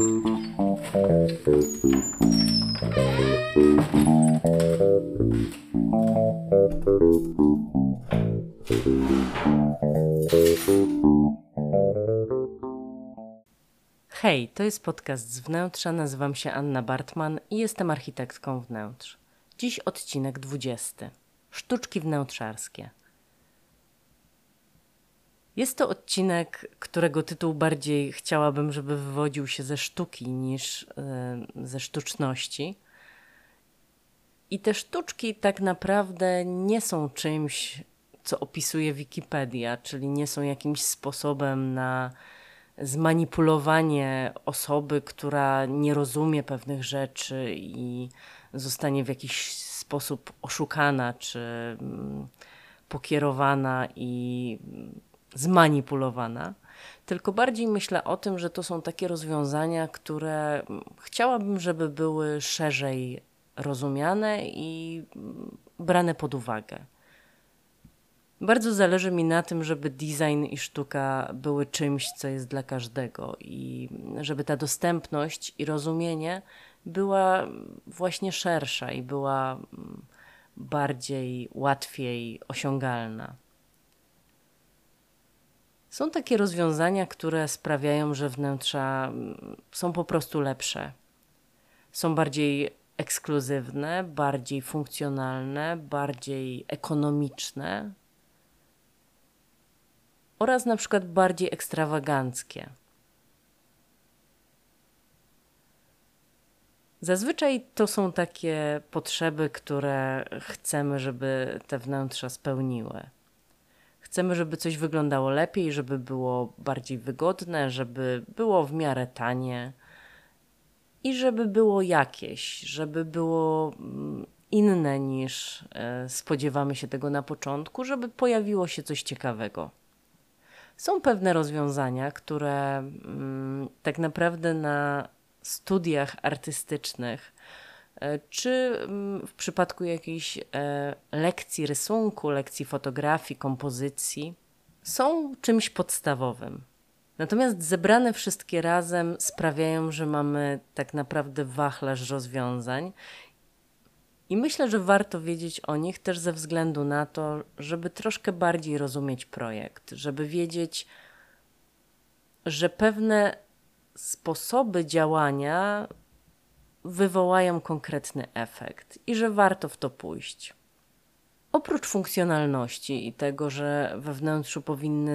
Hej, to jest podcast z wnętrza. Nazywam się Anna Bartman i jestem architektką wnętrz. Dziś odcinek 20. Sztuczki wnętrzarskie. Jest to odcinek, którego tytuł bardziej chciałabym, żeby wywodził się ze sztuki niż yy, ze sztuczności. I te sztuczki tak naprawdę nie są czymś, co opisuje Wikipedia, czyli nie są jakimś sposobem na zmanipulowanie osoby, która nie rozumie pewnych rzeczy i zostanie w jakiś sposób oszukana czy mm, pokierowana i zmanipulowana. Tylko bardziej myślę o tym, że to są takie rozwiązania, które chciałabym, żeby były szerzej rozumiane i brane pod uwagę. Bardzo zależy mi na tym, żeby design i sztuka były czymś, co jest dla każdego i żeby ta dostępność i rozumienie była właśnie szersza i była bardziej, łatwiej osiągalna. Są takie rozwiązania, które sprawiają, że wnętrza są po prostu lepsze. Są bardziej ekskluzywne, bardziej funkcjonalne, bardziej ekonomiczne, oraz na przykład bardziej ekstrawaganckie. Zazwyczaj to są takie potrzeby, które chcemy, żeby te wnętrza spełniły. Chcemy, żeby coś wyglądało lepiej, żeby było bardziej wygodne, żeby było w miarę tanie i żeby było jakieś, żeby było mm, inne niż e, spodziewamy się tego na początku, żeby pojawiło się coś ciekawego. Są pewne rozwiązania, które mm, tak naprawdę na studiach artystycznych, czy mm, w przypadku jakiejś e, lekcji rysunku, lekcji fotografii, kompozycji, są czymś podstawowym. Natomiast zebrane wszystkie razem sprawiają, że mamy tak naprawdę wachlarz rozwiązań i myślę, że warto wiedzieć o nich też ze względu na to, żeby troszkę bardziej rozumieć projekt, żeby wiedzieć, że pewne sposoby działania wywołają konkretny efekt i że warto w to pójść. Oprócz funkcjonalności i tego, że we wnętrzu powinny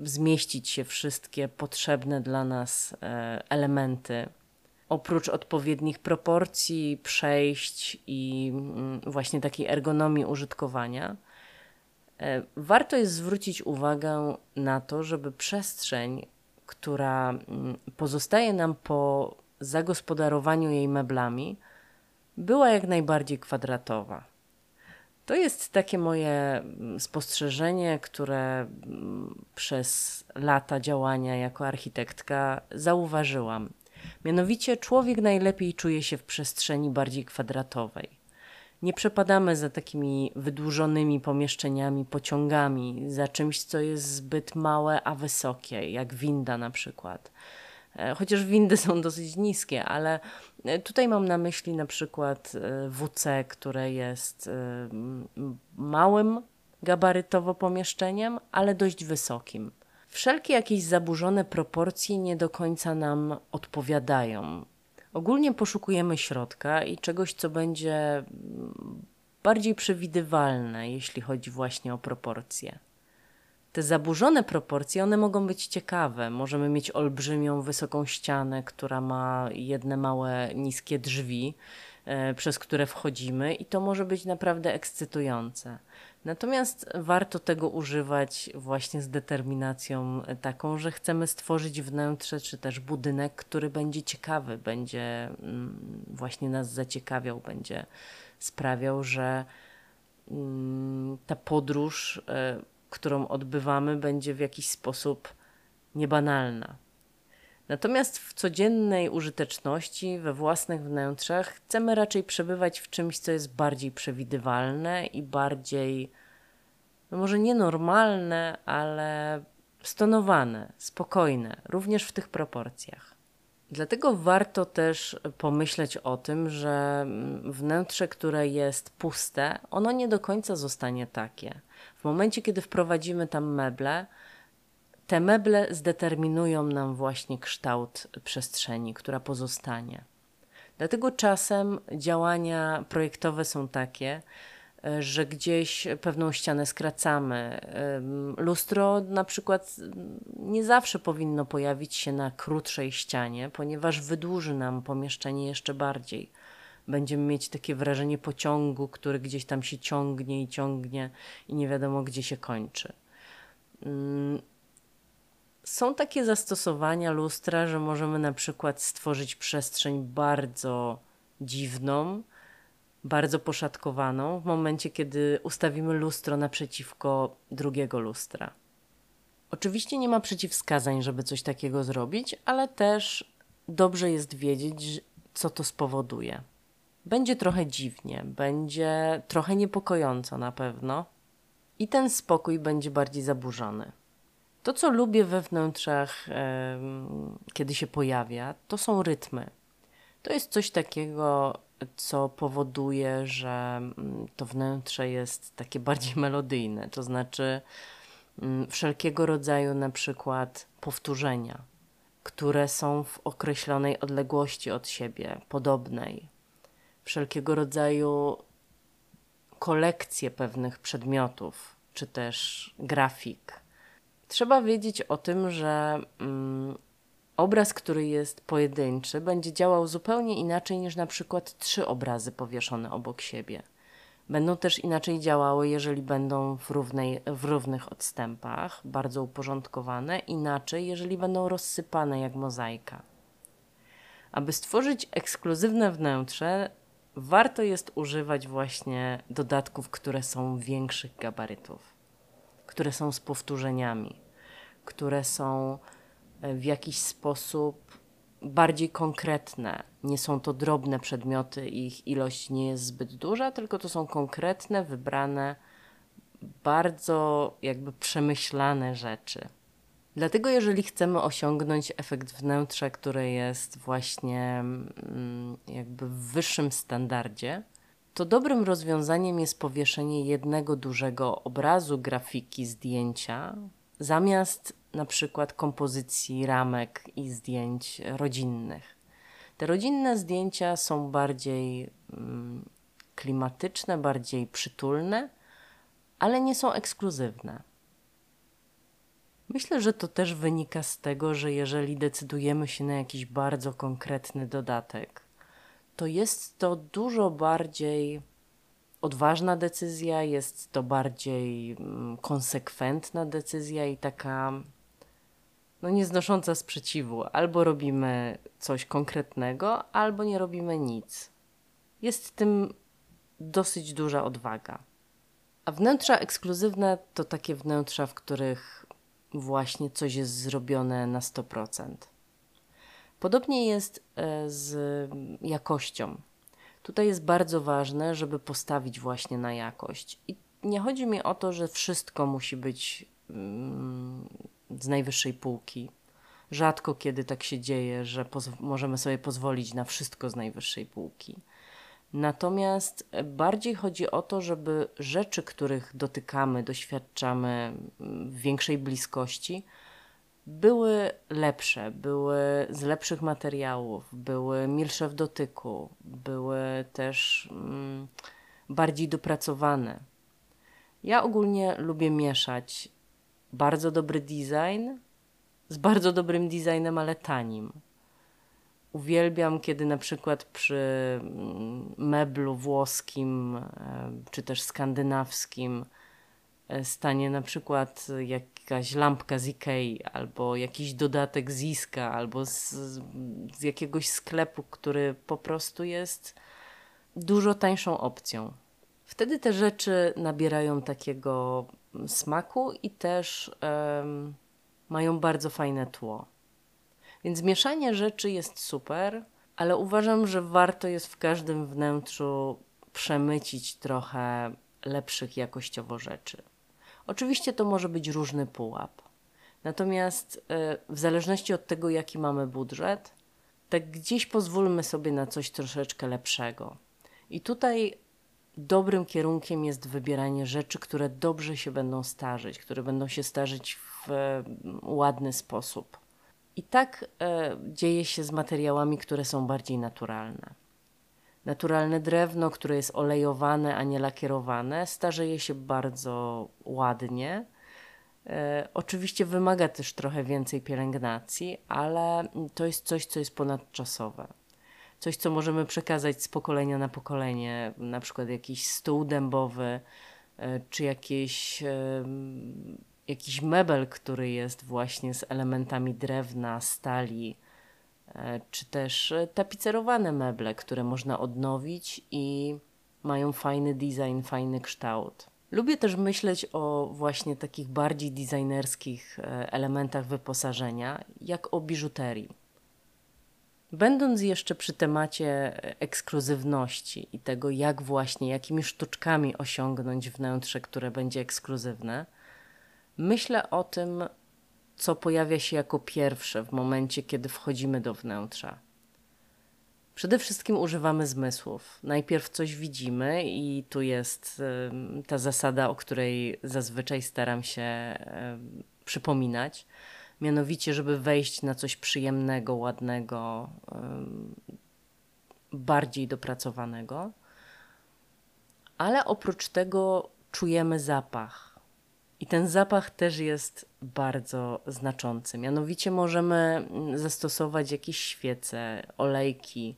zmieścić się wszystkie potrzebne dla nas e, elementy, oprócz odpowiednich proporcji, przejść i mm, właśnie takiej ergonomii użytkowania, e, warto jest zwrócić uwagę na to, żeby przestrzeń, która mm, pozostaje nam po zagospodarowaniu jej meblami, była jak najbardziej kwadratowa. To jest takie moje mm, spostrzeżenie, które przez lata działania jako architektka zauważyłam Mianowicie człowiek najlepiej czuje się w przestrzeni bardziej kwadratowej. Nie przepadamy za takimi wydłużonymi pomieszczeniami, pociągami, za czymś, co jest zbyt małe, a wysokie, jak winda na przykład. E, chociaż windy są dosyć niskie, ale e, tutaj mam na myśli na przykład e, WC, które jest małym gabarytowo pomieszczeniem, ale dość wysokim. Wszelkie jakieś zaburzone proporcje nie do końca nam odpowiadają. Ogólnie poszukujemy środka i czegoś, co będzie bardziej przewidywalne, jeśli chodzi właśnie o proporcje. Te zaburzone proporcje, one mogą być ciekawe. Możemy mieć olbrzymią, wysoką ścianę, która ma jedne małe, niskie drzwi, e, przez które wchodzimy, i to może być naprawdę ekscytujące. Natomiast warto tego używać właśnie z determinacją taką, że chcemy stworzyć wnętrze czy też budynek, który będzie ciekawy, będzie mm, właśnie nas zaciekawiał, będzie sprawiał, że mm, ta podróż, e, którą odbywamy, będzie w jakiś sposób niebanalna. Natomiast w codziennej użyteczności, we własnych wnętrzach, chcemy raczej przebywać w czymś, co jest bardziej przewidywalne i bardziej, no może nie normalne, ale stonowane, spokojne, również w tych proporcjach. Dlatego warto też pomyśleć o tym, że wnętrze, które jest puste, ono nie do końca zostanie takie. W momencie, kiedy wprowadzimy tam meble, te meble zdeterminują nam właśnie kształt przestrzeni, która pozostanie. Dlatego czasem działania projektowe są takie, że gdzieś pewną ścianę skracamy. Lustro na przykład nie zawsze powinno pojawić się na krótszej ścianie, ponieważ wydłuży nam pomieszczenie jeszcze bardziej. Będziemy mieć takie wrażenie pociągu, który gdzieś tam się ciągnie i ciągnie i nie wiadomo gdzie się kończy. Są takie zastosowania lustra, że możemy na przykład stworzyć przestrzeń bardzo dziwną, bardzo poszatkowaną w momencie, kiedy ustawimy lustro naprzeciwko drugiego lustra. Oczywiście nie ma przeciwwskazań, żeby coś takiego zrobić, ale też dobrze jest wiedzieć, co to spowoduje. Będzie trochę dziwnie, będzie trochę niepokojąco na pewno i ten spokój będzie bardziej zaburzony. To, co lubię we wnętrzach, kiedy się pojawia, to są rytmy. To jest coś takiego, co powoduje, że mm, to wnętrze jest takie bardziej melodyjne, to znaczy mm, wszelkiego rodzaju na przykład powtórzenia, które są w określonej odległości od siebie, podobnej, wszelkiego rodzaju kolekcje pewnych przedmiotów, czy też grafik. Trzeba wiedzieć o tym, że mm, obraz, który jest pojedynczy, będzie działał zupełnie inaczej niż na przykład trzy obrazy powieszone obok siebie. Będą też inaczej działały, jeżeli będą w, równej, w równych odstępach, bardzo uporządkowane, inaczej, jeżeli będą rozsypane jak mozaika. Aby stworzyć ekskluzywne wnętrze, warto jest używać właśnie dodatków, które są większych gabarytów, które są z powtórzeniami, które są w jakiś sposób bardziej konkretne. Nie są to drobne przedmioty, ich ilość nie jest zbyt duża, tylko to są konkretne, wybrane, bardzo jakby przemyślane rzeczy. Dlatego, jeżeli chcemy osiągnąć efekt wnętrza, który jest właśnie mm, jakby w wyższym standardzie, to dobrym rozwiązaniem jest powieszenie jednego dużego obrazu, grafiki, zdjęcia, zamiast na przykład kompozycji ramek i zdjęć rodzinnych. Te rodzinne zdjęcia są bardziej mm, klimatyczne, bardziej przytulne, ale nie są ekskluzywne. Myślę, że to też wynika z tego, że jeżeli decydujemy się na jakiś bardzo konkretny dodatek, to jest to dużo bardziej odważna decyzja, jest to bardziej mm, konsekwentna decyzja i taka no nieznosząca sprzeciwu. Albo robimy coś konkretnego, albo nie robimy nic. Jest w tym dosyć duża odwaga. A wnętrza ekskluzywne to takie wnętrza, w których właśnie coś jest zrobione na 100%. Podobnie jest e, z jakością. Tutaj jest bardzo ważne, żeby postawić właśnie na jakość. I nie chodzi mi o to, że wszystko musi być mm, z najwyższej półki. Rzadko kiedy tak się dzieje, że możemy sobie pozwolić na wszystko z najwyższej półki. Natomiast bardziej chodzi o to, żeby rzeczy, których dotykamy, doświadczamy w większej bliskości, były lepsze, były z lepszych materiałów, były milsze w dotyku, były też mm, bardziej dopracowane. Ja ogólnie lubię mieszać bardzo dobry design z bardzo dobrym designem, ale tanim. Uwielbiam, kiedy na przykład przy mm, meblu włoskim e, czy też skandynawskim e, stanie na przykład jakaś lampka z Ikei albo jakiś dodatek z Iska albo z, z jakiegoś sklepu, który po prostu jest dużo tańszą opcją. Wtedy te rzeczy nabierają takiego smaku i też um, mają bardzo fajne tło. Więc mieszanie rzeczy jest super, ale uważam, że warto jest w każdym wnętrzu przemycić trochę lepszych jakościowo rzeczy. Oczywiście to może być różny pułap. Natomiast e, w zależności od tego, jaki mamy budżet, Tak gdzieś pozwólmy sobie na coś troszeczkę lepszego. I tutaj dobrym kierunkiem jest wybieranie rzeczy, które dobrze się będą starzeć, które będą się starzeć w ładny sposób. I tak e, dzieje się z materiałami, które są bardziej naturalne. Naturalne drewno, które jest olejowane, a nie lakierowane, starzeje się bardzo ładnie. E, oczywiście wymaga też trochę więcej pielęgnacji, ale to jest coś, co jest ponadczasowe. Coś, co możemy przekazać z pokolenia na pokolenie, na przykład jakiś stół dębowy, e, czy jakieś, jakiś mebel, który jest właśnie z elementami drewna, stali, E, czy też e, tapicerowane meble, które można odnowić i mają fajny design, fajny kształt. Lubię też myśleć o właśnie takich bardziej designerskich e, elementach wyposażenia, jak o biżuterii. Będąc jeszcze przy temacie ekskluzywności i tego, jak właśnie, jakimi sztuczkami osiągnąć wnętrze, które będzie ekskluzywne, myślę o tym, co pojawia się jako pierwsze w momencie, kiedy wchodzimy do wnętrza. Przede wszystkim używamy zmysłów. Najpierw coś widzimy, i tu jest ta zasada, o której zazwyczaj staram się przypominać. Mianowicie, żeby wejść na coś przyjemnego, ładnego, bardziej dopracowanego. Ale oprócz tego czujemy zapach i ten zapach też jest bardzo znaczący. Mianowicie możemy mm, zastosować jakieś świece, olejki,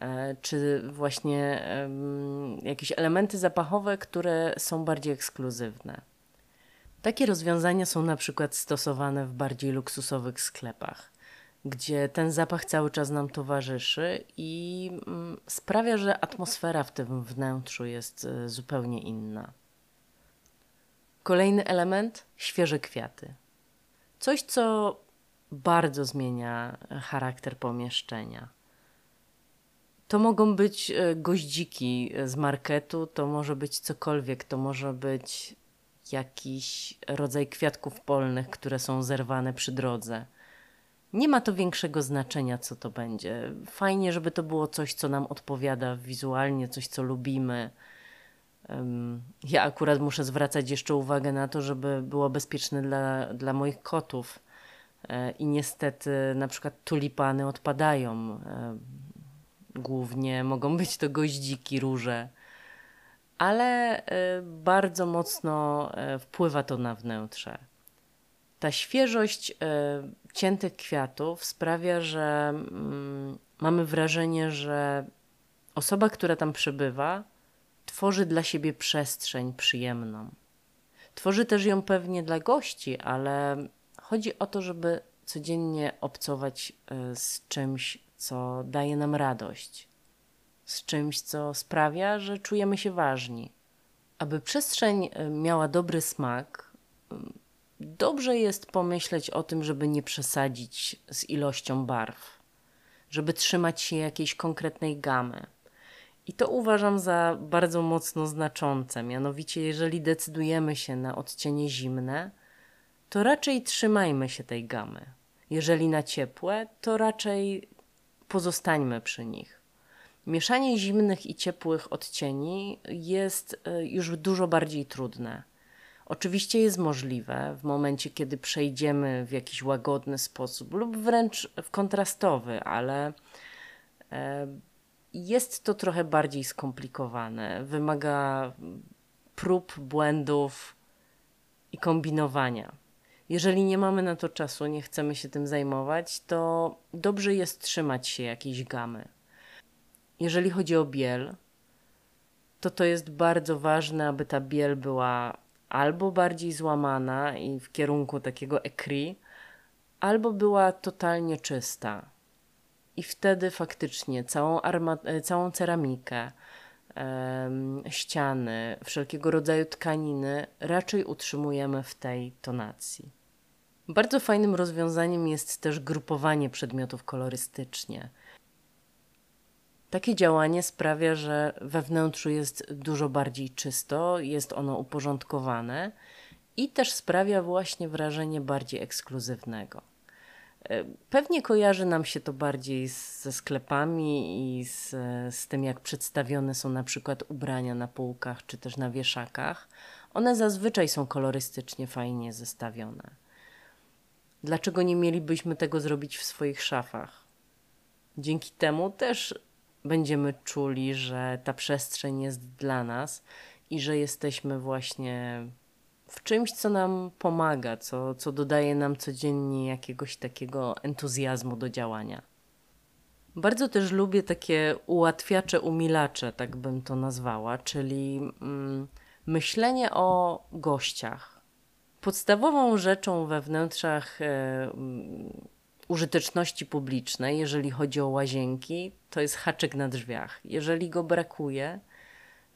e, czy właśnie jakieś elementy zapachowe, które są bardziej ekskluzywne. Takie rozwiązania są na przykład stosowane w bardziej luksusowych sklepach, gdzie ten zapach cały czas nam towarzyszy i mm, sprawia, że atmosfera w tym wnętrzu jest e, zupełnie inna. Kolejny element świeże kwiaty. Coś, co bardzo zmienia charakter pomieszczenia. To mogą być e, goździki z marketu, to może być cokolwiek, to może być jakiś rodzaj kwiatków polnych, które są zerwane przy drodze. Nie ma to większego znaczenia, co to będzie. Fajnie, żeby to było coś, co nam odpowiada wizualnie, coś, co lubimy ja akurat muszę zwracać jeszcze uwagę na to, żeby było bezpieczne dla, dla moich kotów. E, I niestety na przykład tulipany odpadają. E, głównie mogą być to goździki, róże, ale e, bardzo mocno wpływa to na wnętrze. Ta świeżość ciętych kwiatów sprawia, że mm, mamy wrażenie, że osoba, która tam przebywa, tworzy dla siebie przestrzeń przyjemną. Tworzy też ją pewnie dla gości, ale chodzi o to, żeby codziennie obcować e, z czymś, co daje nam radość, z czymś, co sprawia, że czujemy się ważni. Aby przestrzeń e, miała dobry smak, dobrze jest pomyśleć o tym, żeby nie przesadzić z ilością barw, żeby trzymać się jakiejś konkretnej gamy. I to uważam za bardzo mocno znaczące. Mianowicie, jeżeli decydujemy się na odcienie zimne, to raczej trzymajmy się tej gamy. Jeżeli na ciepłe, to raczej pozostańmy przy nich. Mieszanie zimnych i ciepłych odcieni jest e, już dużo bardziej trudne. Oczywiście jest możliwe w momencie, kiedy przejdziemy w jakiś łagodny sposób lub wręcz w kontrastowy, ale e, jest to trochę bardziej skomplikowane. Wymaga prób, błędów i kombinowania. Jeżeli nie mamy na to czasu, nie chcemy się tym zajmować, to dobrze jest trzymać się jakiejś gamy. Jeżeli chodzi o biel, to to jest bardzo ważne, aby ta biel była albo bardziej złamana i w kierunku takiego ekri, albo była totalnie czysta. I wtedy faktycznie całą, e, całą ceramikę, ściany, wszelkiego rodzaju tkaniny raczej utrzymujemy w tej tonacji. Bardzo fajnym rozwiązaniem jest też grupowanie przedmiotów kolorystycznie. Takie działanie sprawia, że we wnętrzu jest dużo bardziej czysto, jest ono uporządkowane i też sprawia właśnie wrażenie bardziej ekskluzywnego. Pewnie kojarzy nam się to bardziej ze sklepami i z, z tym, jak przedstawione są na przykład ubrania na półkach czy też na wieszakach. One zazwyczaj są kolorystycznie fajnie zestawione. Dlaczego nie mielibyśmy tego zrobić w swoich szafach? Dzięki temu też będziemy czuli, że ta przestrzeń jest dla nas i że jesteśmy właśnie w czymś, co nam pomaga, co, co dodaje nam codziennie jakiegoś takiego entuzjazmu do działania. Bardzo też lubię takie ułatwiacze, umilacze, tak bym to nazwała, czyli mm, myślenie o gościach. Podstawową rzeczą we wnętrzach e, mm, użyteczności publicznej, jeżeli chodzi o łazienki, to jest haczyk na drzwiach. Jeżeli go brakuje,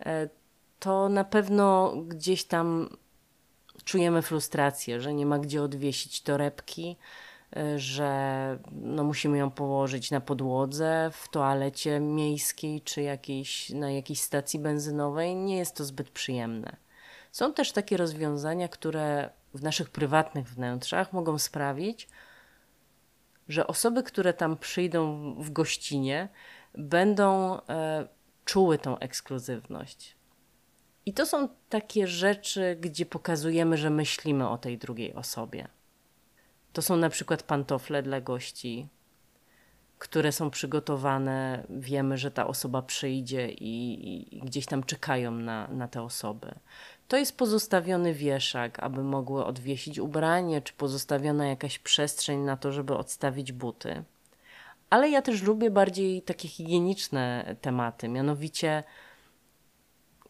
e, to na pewno gdzieś tam czujemy frustrację, że nie ma gdzie odwiesić torebki, y, że no musimy ją położyć na podłodze w toalecie miejskiej czy jakiejś, na jakiejś stacji benzynowej. Nie jest to zbyt przyjemne. Są też takie rozwiązania, które w naszych prywatnych wnętrzach mogą sprawić, że osoby, które tam przyjdą w gościnie, będą e, czuły tą ekskluzywność. I to są takie rzeczy, gdzie pokazujemy, że myślimy o tej drugiej osobie. To są na przykład pantofle dla gości, które są przygotowane. Wiemy, że ta osoba przyjdzie i, i, gdzieś tam czekają na, na te osoby. To jest pozostawiony wieszak, aby mogły odwiesić ubranie, czy pozostawiona jakaś przestrzeń na to, żeby odstawić buty. Ale ja też lubię bardziej takie higieniczne tematy, mianowicie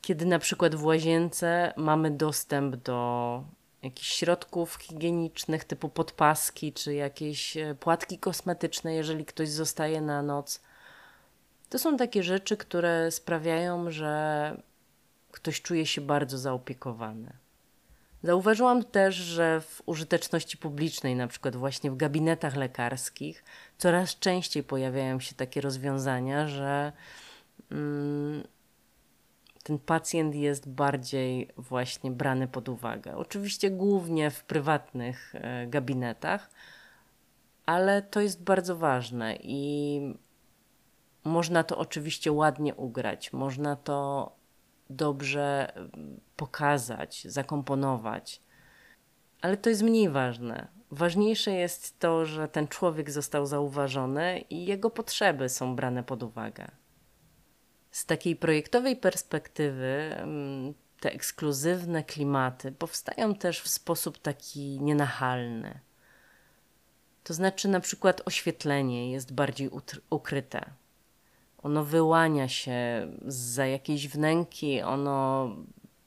kiedy na przykład w łazience mamy dostęp do jakichś środków higienicznych typu podpaski czy jakieś e, płatki kosmetyczne, jeżeli ktoś zostaje na noc. To są takie rzeczy, które sprawiają, że ktoś czuje się bardzo zaopiekowany. Zauważyłam też, że w użyteczności publicznej, na przykład właśnie w gabinetach lekarskich, coraz częściej pojawiają się takie rozwiązania, że mm, ten pacjent jest bardziej właśnie brany pod uwagę. Oczywiście głównie w prywatnych e, gabinetach, ale to jest bardzo ważne i można to oczywiście ładnie ugrać, można to dobrze mm, pokazać, zakomponować, ale to jest mniej ważne. Ważniejsze jest to, że ten człowiek został zauważony i jego potrzeby są brane pod uwagę. Z takiej projektowej perspektywy mm, te ekskluzywne klimaty powstają też w sposób taki nienachalny. To znaczy, na przykład, oświetlenie jest bardziej ukryte. Ono wyłania się za jakiejś wnęki, ono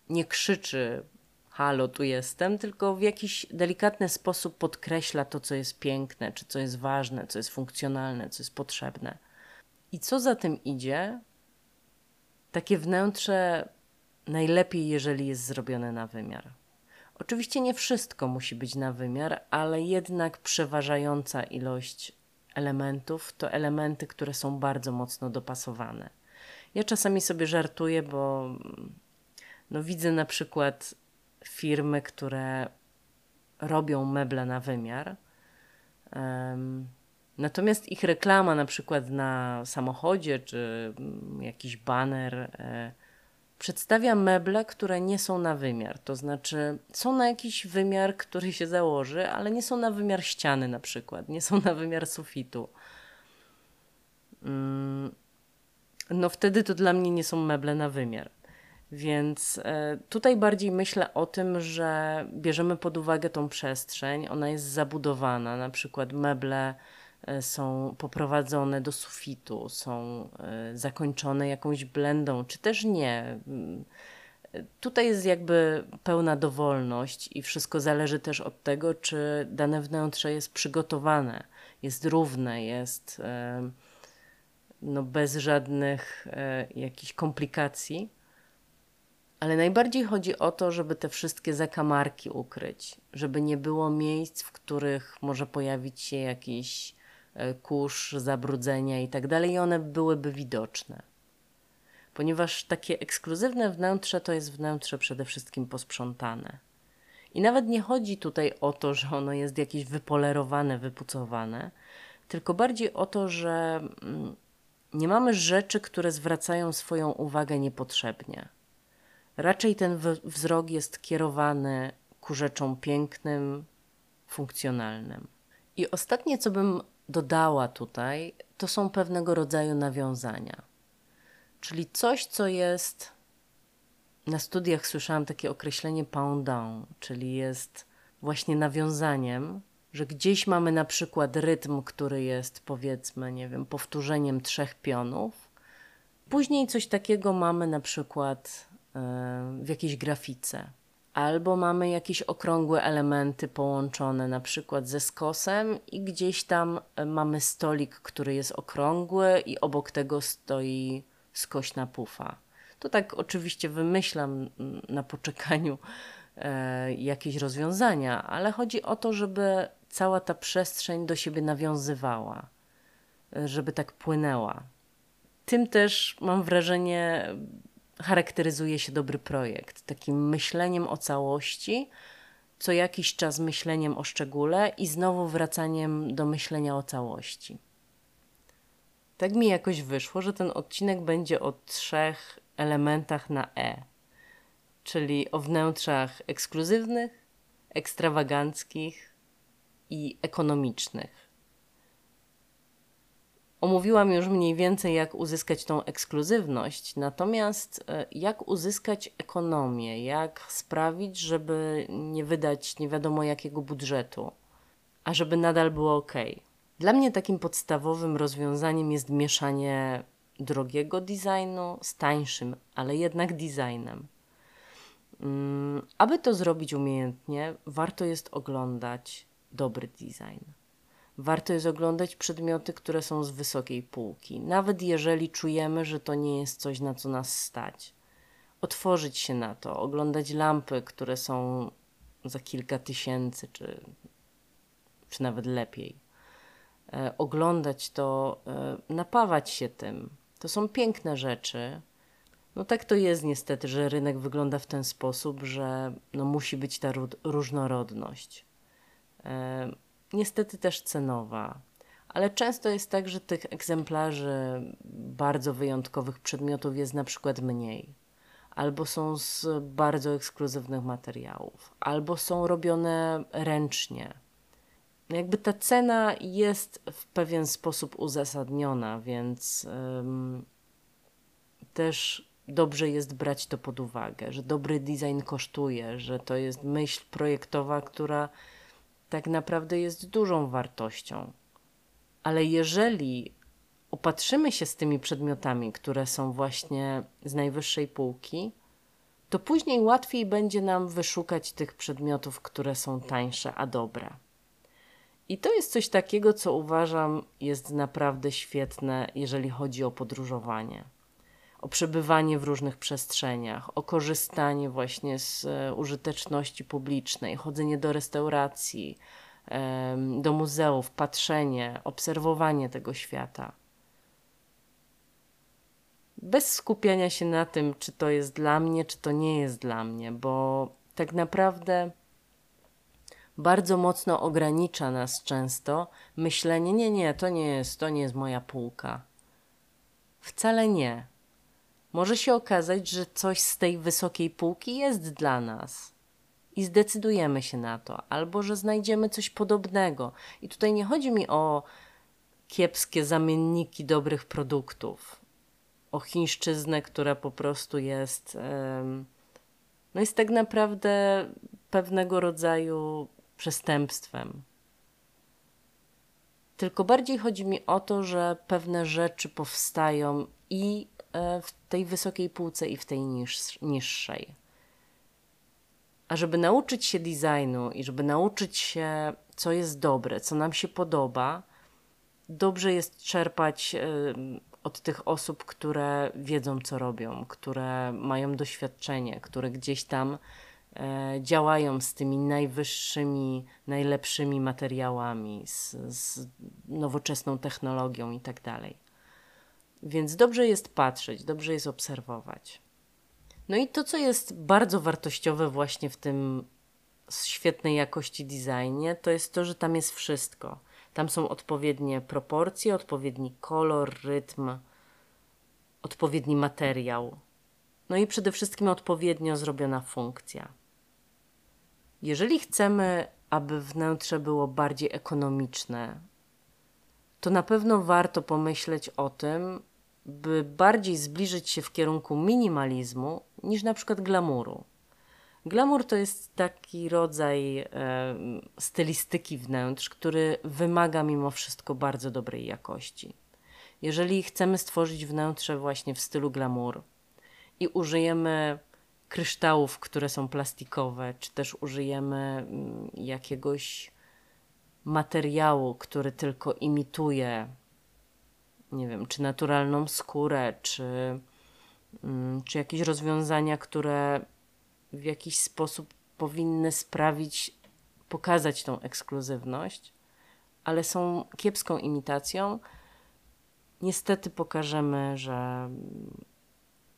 nie krzyczy: Halo, tu jestem, tylko w jakiś delikatny sposób podkreśla to, co jest piękne, czy co jest ważne, co jest funkcjonalne, co jest potrzebne. I co za tym idzie, takie wnętrze najlepiej, jeżeli jest zrobione na wymiar. Oczywiście nie wszystko musi być na wymiar, ale jednak przeważająca ilość elementów to elementy, które są bardzo mocno dopasowane. Ja czasami sobie żartuję, bo no widzę na przykład firmy, które robią meble na wymiar. Natomiast ich reklama, na przykład na samochodzie czy mm, jakiś baner, e, przedstawia meble, które nie są na wymiar. To znaczy, są na jakiś wymiar, który się założy, ale nie są na wymiar ściany, na przykład, nie są na wymiar sufitu. Mm, no wtedy to dla mnie nie są meble na wymiar. Więc e, tutaj bardziej myślę o tym, że bierzemy pod uwagę tą przestrzeń, ona jest zabudowana, na przykład meble są poprowadzone do sufitu, są e, zakończone jakąś blendą, czy też nie. Mm, tutaj jest jakby pełna dowolność i wszystko zależy też od tego, czy dane wnętrze jest przygotowane, jest równe, jest e, no, bez żadnych jakichś komplikacji. Ale najbardziej chodzi o to, żeby te wszystkie zakamarki ukryć, żeby nie było miejsc, w których może pojawić się jakiś E, kurz, zabrudzenia i tak i one byłyby widoczne. Ponieważ takie ekskluzywne wnętrze to jest wnętrze przede wszystkim posprzątane. I nawet nie chodzi tutaj o to, że ono jest jakieś wypolerowane, wypucowane, tylko bardziej o to, że mm, nie mamy rzeczy, które zwracają swoją uwagę niepotrzebnie. Raczej ten wzrok jest kierowany ku rzeczom pięknym, funkcjonalnym. I ostatnie, co bym dodała tutaj, to są pewnego rodzaju nawiązania. Czyli coś, co jest. Na studiach słyszałam takie określenie down, czyli jest właśnie nawiązaniem, że gdzieś mamy na przykład rytm, który jest powiedzmy, nie wiem, powtórzeniem trzech pionów. Później coś takiego mamy na przykład w jakiejś grafice. Albo mamy jakieś okrągłe elementy połączone na przykład ze skosem i gdzieś tam e, mamy stolik, który jest okrągły i obok tego stoi skośna pufa. To tak oczywiście wymyślam na poczekaniu e, jakieś rozwiązania, ale chodzi o to, żeby cała ta przestrzeń do siebie nawiązywała, e, żeby tak płynęła. Tym też mam wrażenie, charakteryzuje się dobry projekt. Takim myśleniem o całości, co jakiś czas myśleniem o szczególe i znowu wracaniem do myślenia o całości. Tak mi jakoś wyszło, że ten odcinek będzie o trzech elementach na E, czyli o wnętrzach ekskluzywnych, ekstrawaganckich i ekonomicznych. Omówiłam już mniej więcej, jak uzyskać tą ekskluzywność, natomiast e, jak uzyskać ekonomię, jak sprawić, żeby nie wydać nie wiadomo jakiego budżetu, a żeby nadal było ok. Dla mnie takim podstawowym rozwiązaniem jest mieszanie drogiego designu z tańszym, ale jednak designem. Mm, aby to zrobić umiejętnie, warto jest oglądać dobry design warto jest oglądać przedmioty, które są z wysokiej półki, nawet jeżeli czujemy, że to nie jest coś, na co nas stać. Otworzyć się na to, oglądać lampy, które są za kilka tysięcy, czy, czy nawet lepiej. E, oglądać to, e, napawać się tym. To są piękne rzeczy. No tak to jest niestety, że rynek wygląda w ten sposób, że no musi być ta różnorodność. E, niestety też cenowa. Ale często jest tak, że tych egzemplarzy bardzo wyjątkowych przedmiotów jest na przykład mniej. Albo są z bardzo ekskluzywnych materiałów, albo są robione ręcznie. Jakby ta cena jest w pewien sposób uzasadniona, więc ym, też dobrze jest brać to pod uwagę, że dobry design kosztuje, że to jest myśl projektowa, która tak naprawdę jest dużą wartością. Ale jeżeli opatrzymy się z tymi przedmiotami, które są właśnie z najwyższej półki, to później łatwiej będzie nam wyszukać tych przedmiotów, które są tańsze, a dobre. I to jest coś takiego, co uważam jest naprawdę świetne, jeżeli chodzi o podróżowanie o przebywanie w różnych przestrzeniach, o korzystanie właśnie z e, użyteczności publicznej, chodzenie do restauracji, do muzeów, patrzenie, obserwowanie tego świata. Bez skupiania się na tym, czy to jest dla mnie, czy to nie jest dla mnie, bo tak naprawdę bardzo mocno ogranicza nas często myślenie: nie, nie, to nie jest, to nie jest moja półka. Wcale nie może się okazać, że coś z tej wysokiej półki jest dla nas. I zdecydujemy się na to, albo że znajdziemy coś podobnego. I tutaj nie chodzi mi o kiepskie zamienniki dobrych produktów, o chińszczyznę, która po prostu jest, no jest tak naprawdę pewnego rodzaju przestępstwem. Tylko bardziej chodzi mi o to, że pewne rzeczy powstają i w tej wysokiej półce i w tej niż, niższej. A żeby nauczyć się designu i żeby nauczyć się, co jest dobre, co nam się podoba, dobrze jest czerpać e, od tych osób, które wiedzą, co robią, które mają doświadczenie, które gdzieś tam e, działają z tymi najwyższymi, najlepszymi materiałami, z, z nowoczesną technologią itd. Więc dobrze jest patrzeć, dobrze jest obserwować. No i to, co jest bardzo wartościowe właśnie w tym świetnej jakości designie, to jest to, że tam jest wszystko. Tam są odpowiednie proporcje, odpowiedni kolor, rytm, odpowiedni materiał. No i przede wszystkim odpowiednio zrobiona funkcja. Jeżeli chcemy, aby wnętrze było bardziej ekonomiczne, to na pewno warto pomyśleć o tym, by bardziej zbliżyć się w kierunku minimalizmu niż na przykład glamuru. Glamour to jest taki rodzaj e, stylistyki wnętrz, który wymaga mimo wszystko bardzo dobrej jakości. Jeżeli chcemy stworzyć wnętrze właśnie w stylu glamour i użyjemy kryształów, które są plastikowe, czy też użyjemy mm, jakiegoś materiału, który tylko imituje, nie wiem, czy naturalną skórę, czy, mm, czy jakieś rozwiązania, które w jakiś sposób powinny sprawić, pokazać tą ekskluzywność, ale są kiepską imitacją, niestety pokażemy, że,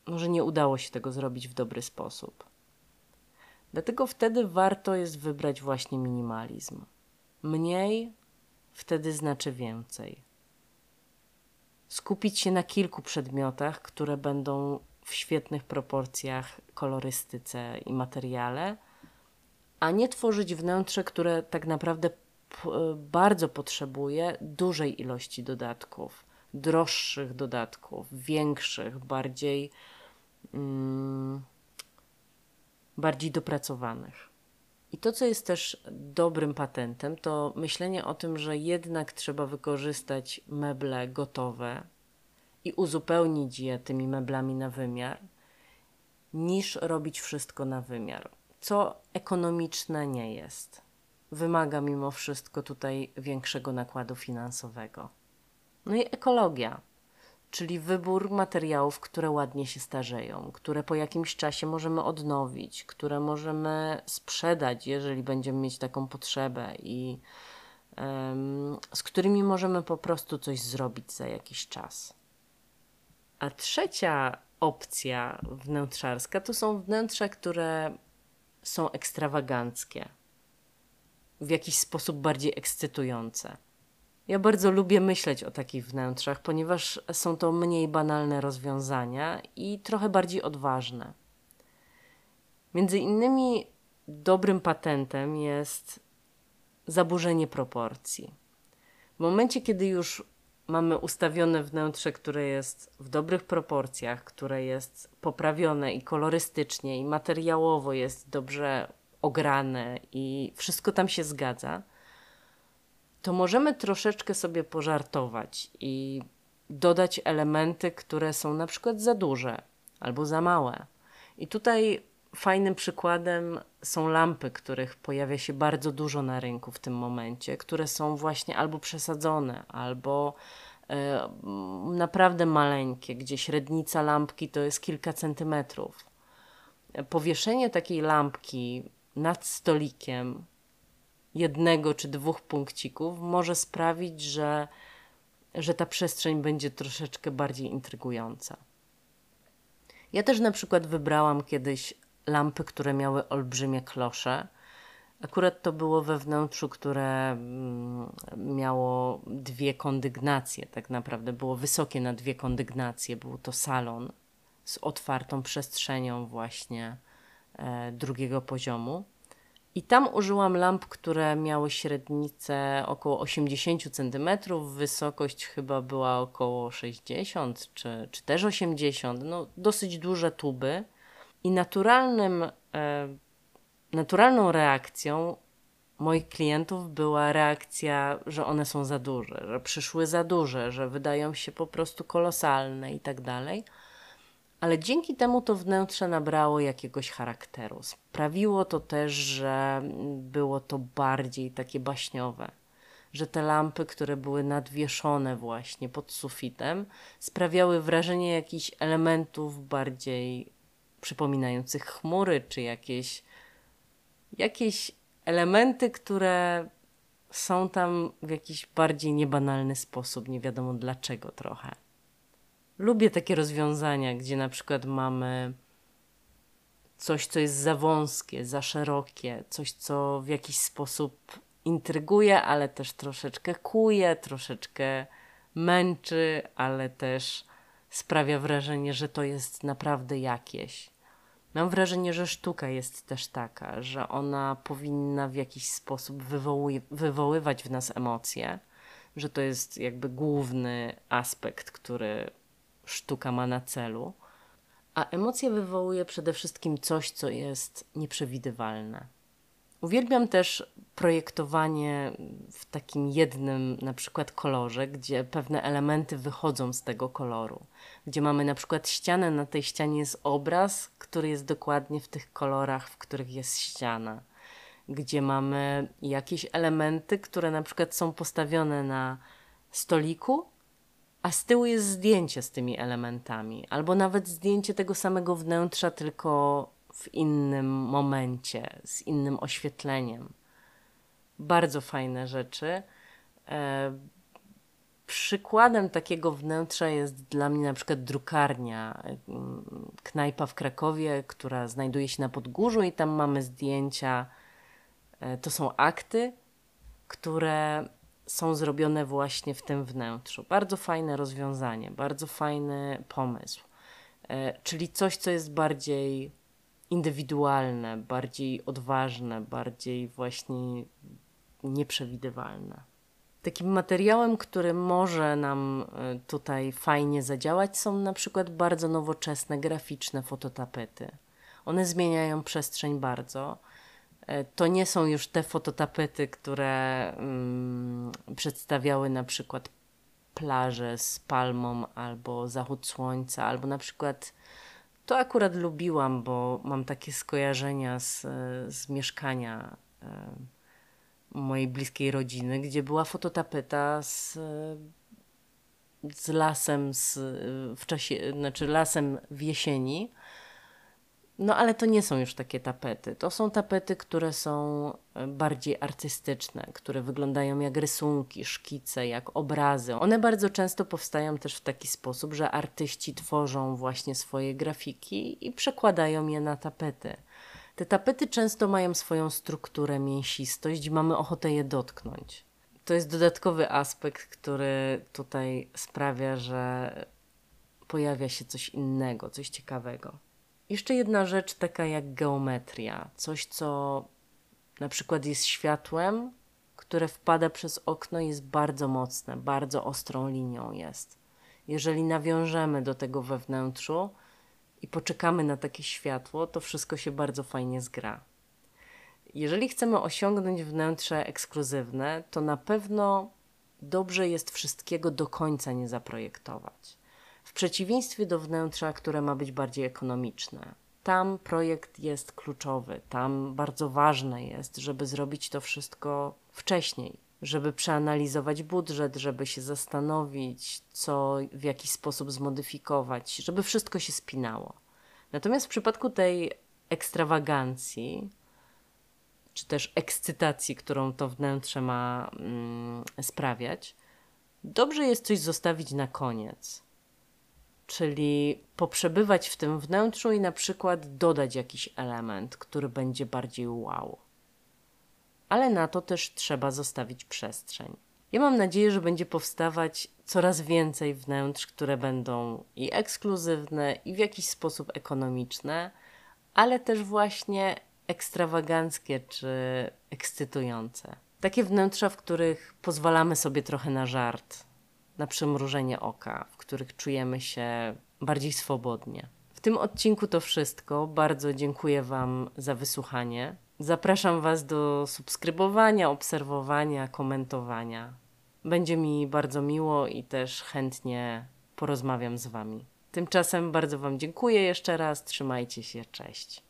no, że nie udało się tego zrobić w dobry sposób. Dlatego wtedy warto jest wybrać właśnie minimalizm. Mniej wtedy znaczy więcej. Skupić się na kilku przedmiotach, które będą w świetnych proporcjach, kolorystyce i materiale, a nie tworzyć wnętrze, które tak naprawdę bardzo potrzebuje dużej ilości dodatków, droższych dodatków, większych, bardziej, mm, bardziej dopracowanych. I to, co jest też dobrym patentem, to myślenie o tym, że jednak trzeba wykorzystać meble gotowe, i uzupełnić je tymi meblami na wymiar, niż robić wszystko na wymiar, co ekonomiczne nie jest. Wymaga mimo wszystko tutaj większego nakładu finansowego. No i ekologia, czyli wybór materiałów, które ładnie się starzeją, które po jakimś czasie możemy odnowić, które możemy sprzedać, jeżeli będziemy mieć taką potrzebę i um, z którymi możemy po prostu coś zrobić za jakiś czas. A trzecia opcja wnętrzarska to są wnętrza, które są ekstrawaganckie, w jakiś sposób bardziej ekscytujące. Ja bardzo lubię myśleć o takich wnętrzach, ponieważ są to mniej banalne rozwiązania i trochę bardziej odważne. Między innymi dobrym patentem jest zaburzenie proporcji. W momencie, kiedy już mamy ustawione wnętrze, które jest w dobrych proporcjach, które jest poprawione i kolorystycznie, i materiałowo jest dobrze ograne, i wszystko tam się zgadza, to możemy troszeczkę sobie pożartować i dodać elementy, które są na przykład za duże albo za małe. I tutaj fajnym przykładem są lampy, których pojawia się bardzo dużo na rynku w tym momencie, które są właśnie albo przesadzone, albo e, naprawdę maleńkie, gdzie średnica lampki to jest kilka centymetrów. Powieszenie takiej lampki nad stolikiem jednego czy dwóch punkcików może sprawić, że, że ta przestrzeń będzie troszeczkę bardziej intrygująca. Ja też na przykład wybrałam kiedyś lampy, które miały olbrzymie klosze. Akurat to było we wnętrzu, które mm, miało dwie kondygnacje, tak naprawdę było wysokie na dwie kondygnacje. Był to salon z otwartą przestrzenią właśnie e, drugiego poziomu. I tam użyłam lamp, które miały średnicę około 80 cm, wysokość chyba była około 60 czy, czy też 80, no dosyć duże tuby. I naturalnym, e, naturalną reakcją moich klientów była reakcja, że one są za duże, że przyszły za duże, że wydają się po prostu kolosalne i tak dalej. Ale dzięki temu to wnętrze nabrało jakiegoś charakteru. Sprawiło to też, że było to bardziej takie baśniowe. Że te lampy, które były nadwieszone właśnie pod sufitem, sprawiały wrażenie jakichś elementów bardziej przypominających chmury, czy jakieś, jakieś elementy, które są tam w jakiś bardziej niebanalny sposób, nie wiadomo dlaczego trochę. Lubię takie rozwiązania, gdzie na przykład mamy coś, co jest za wąskie, za szerokie, coś, co w jakiś sposób intryguje, ale też troszeczkę kuje, troszeczkę męczy, ale też sprawia wrażenie, że to jest naprawdę jakieś. Mam wrażenie, że sztuka jest też taka, że ona powinna w jakiś sposób wywoły, wywoływać w nas emocje, że to jest jakby główny aspekt, który sztuka ma na celu. A emocje wywołuje przede wszystkim coś, co jest nieprzewidywalne. Uwielbiam też projektowanie w takim jednym na przykład kolorze, gdzie pewne elementy wychodzą z tego koloru. Gdzie mamy na przykład ścianę, na tej ścianie jest obraz, który jest dokładnie w tych kolorach, w których jest ściana. Gdzie mamy jakieś elementy, które na przykład są postawione na stoliku, a z tyłu jest zdjęcie z tymi elementami, albo nawet zdjęcie tego samego wnętrza, tylko w innym momencie, z innym oświetleniem. Bardzo fajne rzeczy. E, przykładem takiego wnętrza jest dla mnie na przykład drukarnia, mm, knajpa w Krakowie, która znajduje się na Podgórzu i tam mamy zdjęcia. E, to są akty, które są zrobione właśnie w tym wnętrzu. Bardzo fajne rozwiązanie, bardzo fajny pomysł. E, czyli coś, co jest bardziej indywidualne, bardziej odważne, bardziej właśnie nieprzewidywalne. Takim materiałem, który może nam e, tutaj fajnie zadziałać, są na przykład bardzo nowoczesne, graficzne fototapety. One zmieniają przestrzeń bardzo. E, to nie są już te fototapety, które mm, przedstawiały na przykład plażę z palmą albo zachód słońca, albo na przykład to akurat lubiłam, bo mam takie skojarzenia z, z mieszkania mojej bliskiej rodziny, gdzie była fototapeta z, z lasem z, w czasie, znaczy lasem w jesieni no ale to nie są już takie tapety. To są tapety, które są e, bardziej artystyczne, które wyglądają jak rysunki, szkice, jak obrazy. One bardzo często powstają też w taki sposób, że artyści tworzą właśnie swoje grafiki i przekładają je na tapety. Te tapety często mają swoją strukturę, mięsistość mamy ochotę je dotknąć. To jest dodatkowy aspekt, który tutaj sprawia, że pojawia się coś innego, coś ciekawego. Jeszcze jedna rzecz, taka jak geometria. Coś, co na przykład jest światłem, które wpada przez okno, jest bardzo mocne, bardzo ostrą linią jest. Jeżeli nawiążemy do tego wewnętrzu i poczekamy na takie światło, to wszystko się bardzo fajnie zgra. Jeżeli chcemy osiągnąć wnętrze ekskluzywne, to na pewno dobrze jest wszystkiego do końca nie zaprojektować przeciwieństwie do wnętrza, które ma być bardziej ekonomiczne. Tam projekt jest kluczowy, tam bardzo ważne jest, żeby zrobić to wszystko wcześniej, żeby przeanalizować budżet, żeby się zastanowić, co w jakiś sposób zmodyfikować, żeby wszystko się spinało. Natomiast w przypadku tej ekstrawagancji, czy też ekscytacji, którą to wnętrze ma mm, sprawiać, dobrze jest coś zostawić na koniec czyli poprzebywać w tym wnętrzu i na przykład dodać jakiś element, który będzie bardziej wow. Ale na to też trzeba zostawić przestrzeń. Ja mam nadzieję, że będzie powstawać coraz więcej wnętrz, które będą i ekskluzywne, i w jakiś sposób ekonomiczne, ale też właśnie ekstrawaganckie czy ekscytujące. Takie wnętrza, w których pozwalamy sobie trochę na żart, na przymrużenie oka, w których czujemy się bardziej swobodnie. W tym odcinku to wszystko. Bardzo dziękuję Wam za wysłuchanie. Zapraszam Was do subskrybowania, obserwowania, komentowania. Będzie mi bardzo miło i też chętnie porozmawiam z Wami. Tymczasem bardzo Wam dziękuję jeszcze raz. Trzymajcie się. Cześć.